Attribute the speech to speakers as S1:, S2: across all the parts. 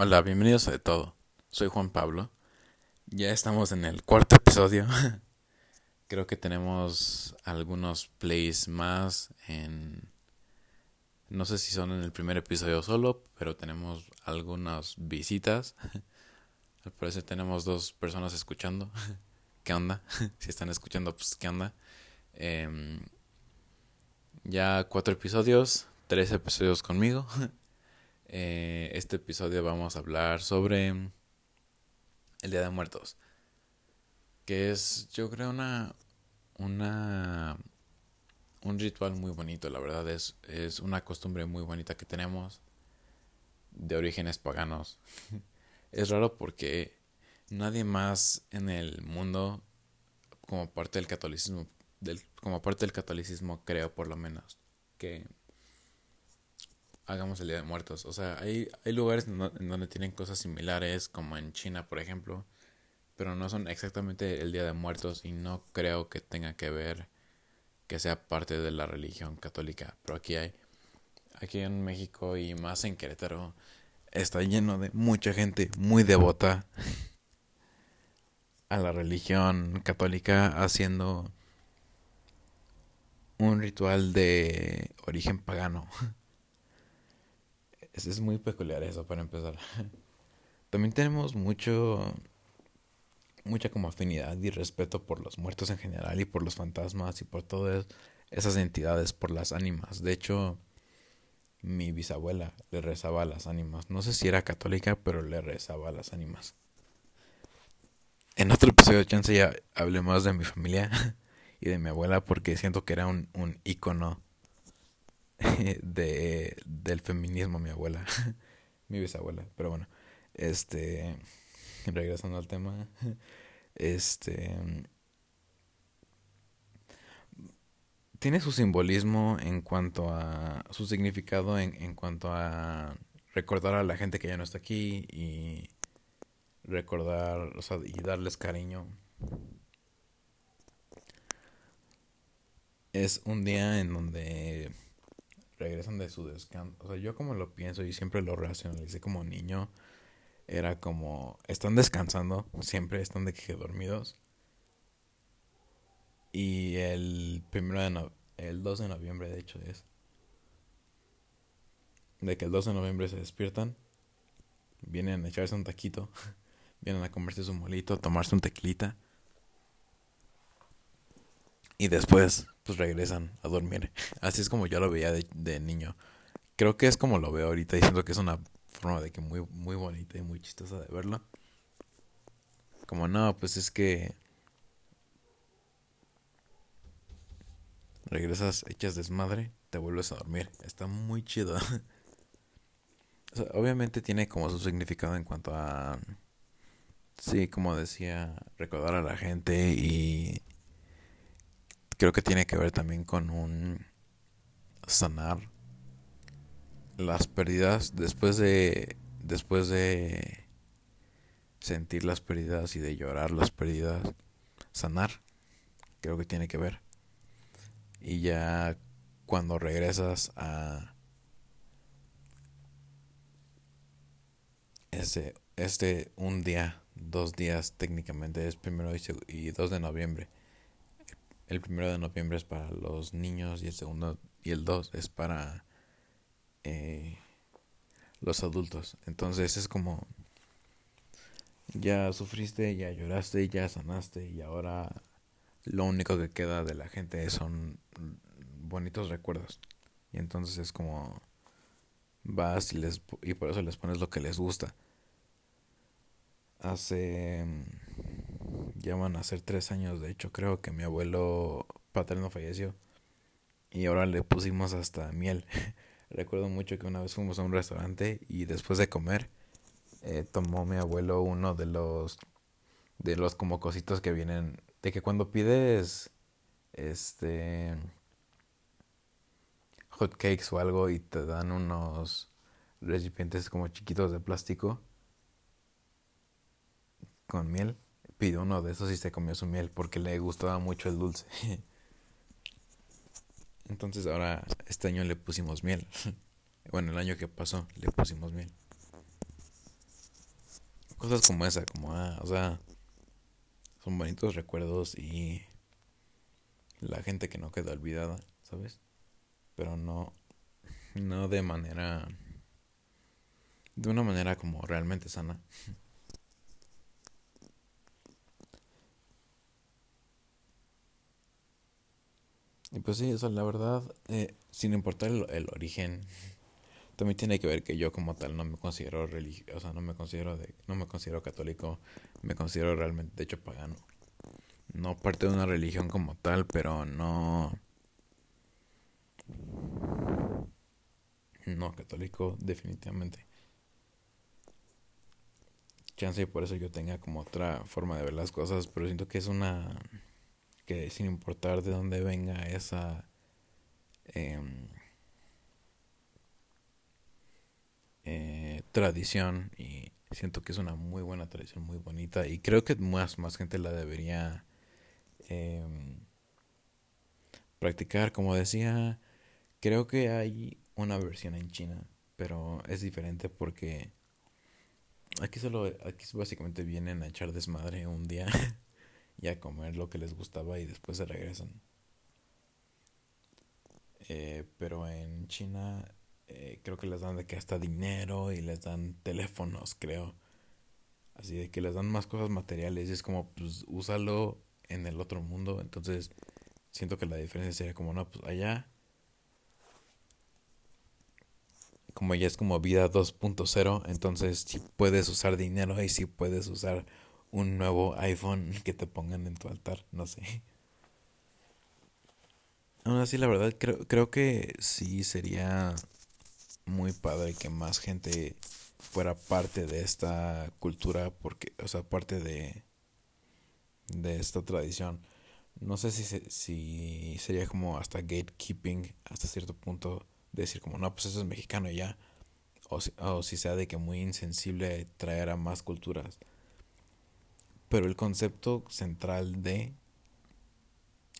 S1: Hola, bienvenidos a De Todo. Soy Juan Pablo. Ya estamos en el cuarto episodio. Creo que tenemos algunos plays más en... No sé si son en el primer episodio solo, pero tenemos algunas visitas. Al parecer tenemos dos personas escuchando. ¿Qué onda? Si están escuchando, pues ¿qué onda? Em, ya cuatro episodios, tres episodios conmigo. Eh, este episodio vamos a hablar sobre el Día de Muertos. Que es, yo creo, una. una. un ritual muy bonito, la verdad. Es, es una costumbre muy bonita que tenemos. De orígenes paganos. es raro porque nadie más en el mundo, como parte del catolicismo, del, como parte del catolicismo, creo por lo menos, que hagamos el Día de Muertos. O sea, hay, hay lugares en donde tienen cosas similares, como en China, por ejemplo, pero no son exactamente el Día de Muertos y no creo que tenga que ver que sea parte de la religión católica. Pero aquí hay, aquí en México y más en Querétaro, está lleno de mucha gente muy devota a la religión católica haciendo un ritual de origen pagano. Es, muy peculiar eso para empezar. También tenemos mucho mucha como afinidad y respeto por los muertos en general y por los fantasmas y por todas esas entidades, por las ánimas. De hecho, mi bisabuela le rezaba a las ánimas. No sé si era católica, pero le rezaba a las ánimas. En otro episodio de Chance ya hablé más de mi familia y de mi abuela porque siento que era un, un ícono de, del feminismo, mi abuela, mi bisabuela, pero bueno, este, regresando al tema, este, tiene su simbolismo en cuanto a, su significado en, en cuanto a recordar a la gente que ya no está aquí y recordar, o sea, y darles cariño. Es un día en donde regresan de su descanso. O sea, yo como lo pienso y siempre lo racionalicé como niño, era como, están descansando, siempre están de que dormidos. Y el primero de no, el 2 de noviembre de hecho es. De que el 2 de noviembre se despiertan, vienen a echarse un taquito, vienen a comerse su molito, tomarse un tequilita. Y después, pues regresan a dormir. Así es como yo lo veía de, niño. Creo que es como lo veo ahorita diciendo que es una forma de que muy, muy bonita y muy chistosa de verlo. Como no, pues es que regresas, echas desmadre, te vuelves a dormir. Está muy chido. obviamente tiene como su significado en cuanto a, sí, como decía, recordar a la gente y creo que tiene que ver también con un sanar las pérdidas después de después de sentir las pérdidas y de llorar las pérdidas. Sanar creo que tiene que ver. Y ya cuando regresas a este este un día dos días técnicamente es primero y, y 2 de noviembre el primero de noviembre es para los niños y el segundo y el 2 es para eh, los adultos. Entonces es como ya sufriste, ya lloraste, ya sanaste y ahora lo único que queda de la gente son bonitos recuerdos. Y entonces es como vas y les y por eso les pones lo que les gusta. Hace ya van a ser tres años, de hecho creo que mi abuelo paterno falleció y ahora le pusimos hasta miel. Recuerdo mucho que una vez fuimos a un restaurante y después de comer eh, tomó mi abuelo uno de los de los como cositos que vienen de que cuando pides este hot cakes o algo y te dan unos recipientes como chiquitos de plástico con miel pidió uno de esos y se comió su miel porque le gustaba mucho el dulce. Entonces ahora este año le pusimos miel. Bueno, el año que pasó le pusimos miel. cosas como esa, como, ah, o sea, son bonitos recuerdos y la gente que no queda olvidada, ¿sabes? Pero no, no de manera, de una manera como realmente sana. Pues sí, eso la verdad, eh, sin importar el, origen, también tiene que ver que yo como tal no me considero religioso, sea, no me considero de, no me considero católico, me considero realmente de hecho pagano. No parte de una religión como tal, pero no no católico definitivamente. Chance y por eso yo tenga como otra forma de ver las cosas, pero siento que es una que sin importar de dónde venga esa em, eh, tradición y siento que es una muy buena tradición muy bonita y creo que más más gente la debería em, practicar. Como decía creo que hay una versión en China pero es diferente porque aquí solo aquí básicamente vienen a echar desmadre un día y a comer lo que les gustaba y después se regresan. Eh, pero en China eh, creo que les dan de que hasta dinero y les dan teléfonos, creo. Así de que les dan más cosas materiales y es como, pues, úsalo en el otro mundo. Entonces, siento que la diferencia sería como, no, pues allá. Como ya es como vida 2.0, entonces si puedes usar dinero y si puedes usar un nuevo iPhone que te pongan en tu altar, no sé. Aún así, la verdad, creo, creo que sí sería muy padre que más gente fuera parte de esta cultura, porque, o sea, parte de, de esta tradición. No sé si, si sería como hasta gatekeeping, hasta cierto punto, decir como, no, pues eso es mexicano ya. O si, o si sea de que muy insensible traer a más culturas. Pero el concepto central de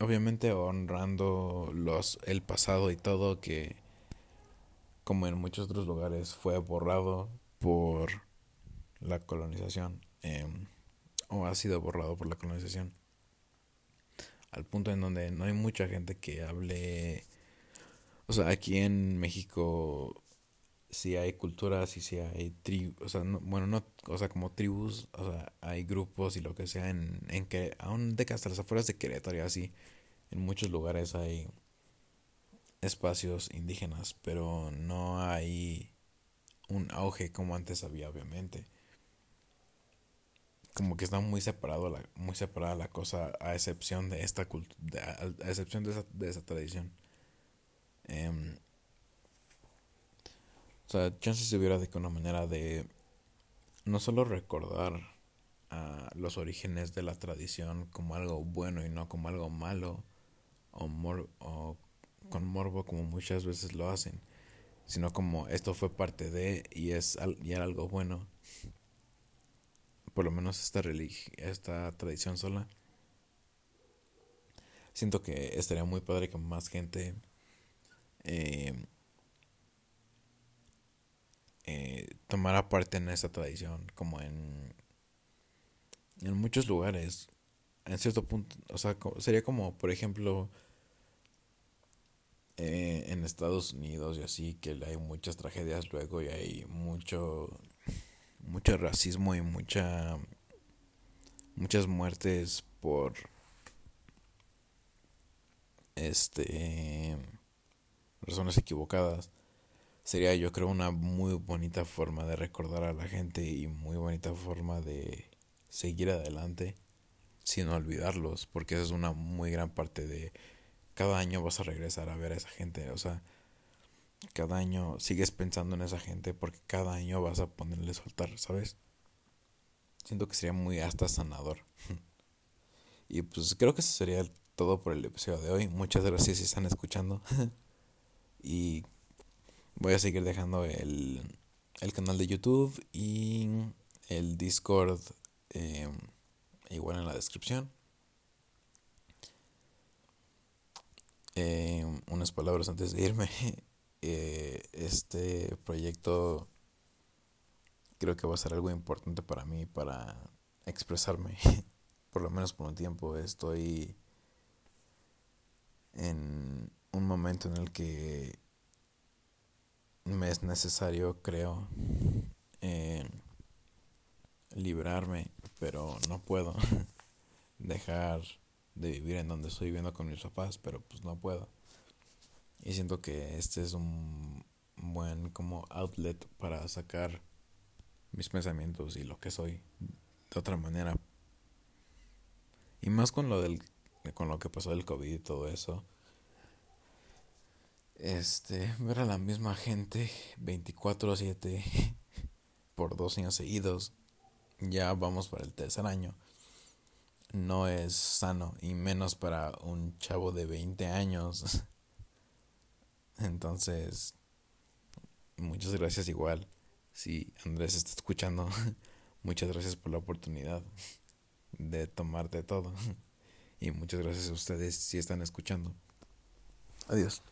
S1: obviamente honrando los el pasado y todo que como en muchos otros lugares fue borrado por la colonización em, o ha sido borrado por la colonización al punto en donde no hay mucha gente que hable o sea aquí en México si hay culturas y si hay tribus, o sea, bueno, no, o sea, como tribus, o sea, hay grupos y lo que sea en, en que, aún de que hasta las afueras de Querétaro y así, en muchos lugares hay espacios indígenas, pero no hay un auge como antes había, obviamente. Como que está muy separado la, muy separada la cosa a excepción de esta cultura, a, excepción de esa, de esa tradición. O sea, chances se hubiera de que una manera de no solo recordar a los orígenes de la tradición como algo bueno y no como algo malo o, o con morbo como muchas veces lo hacen, sino como esto fue parte de y es y era algo bueno. Por lo menos esta esta tradición sola. Siento que estaría muy padre que más gente eh, eh, tomara parte en esa tradición, como en, en muchos lugares. En cierto punto, o sea, sería como, por ejemplo, eh, en Estados Unidos y así, que hay muchas tragedias luego y hay mucho, mucho racismo y mucha, muchas muertes por, este, razones equivocadas sería yo creo una muy bonita forma de recordar a la gente y muy bonita forma de seguir adelante sin olvidarlos, porque esa es una muy gran parte de cada año vas a regresar a ver a esa gente, o sea, cada año sigues pensando en esa gente porque cada año vas a ponerle soltar, ¿sabes? Siento que sería muy hasta sanador. y pues creo que eso sería todo por el episodio de hoy. Muchas gracias si están escuchando. y Voy a seguir dejando el, el canal de YouTube y el Discord eh, igual en la descripción. Eh, unas palabras antes de irme. Eh, este proyecto creo que va a ser algo importante para mí para expresarme. por lo menos por un tiempo estoy en un momento en el que me es necesario, creo, eh, librarme, pero no puedo dejar de vivir en donde estoy viviendo con mis papás, pero pues no puedo. Y siento que este es un buen como outlet para sacar mis pensamientos y lo que soy de otra manera. Y más con lo del con lo que pasó del COVID y todo eso. Este, ver a la misma gente 24/7 por dos años seguidos. Ya vamos para el tercer año. No es sano y menos para un chavo de 20 años. Entonces, muchas gracias igual. Si Andrés está escuchando, muchas gracias por la oportunidad de tomarte todo. Y muchas gracias a ustedes si están escuchando. Adiós.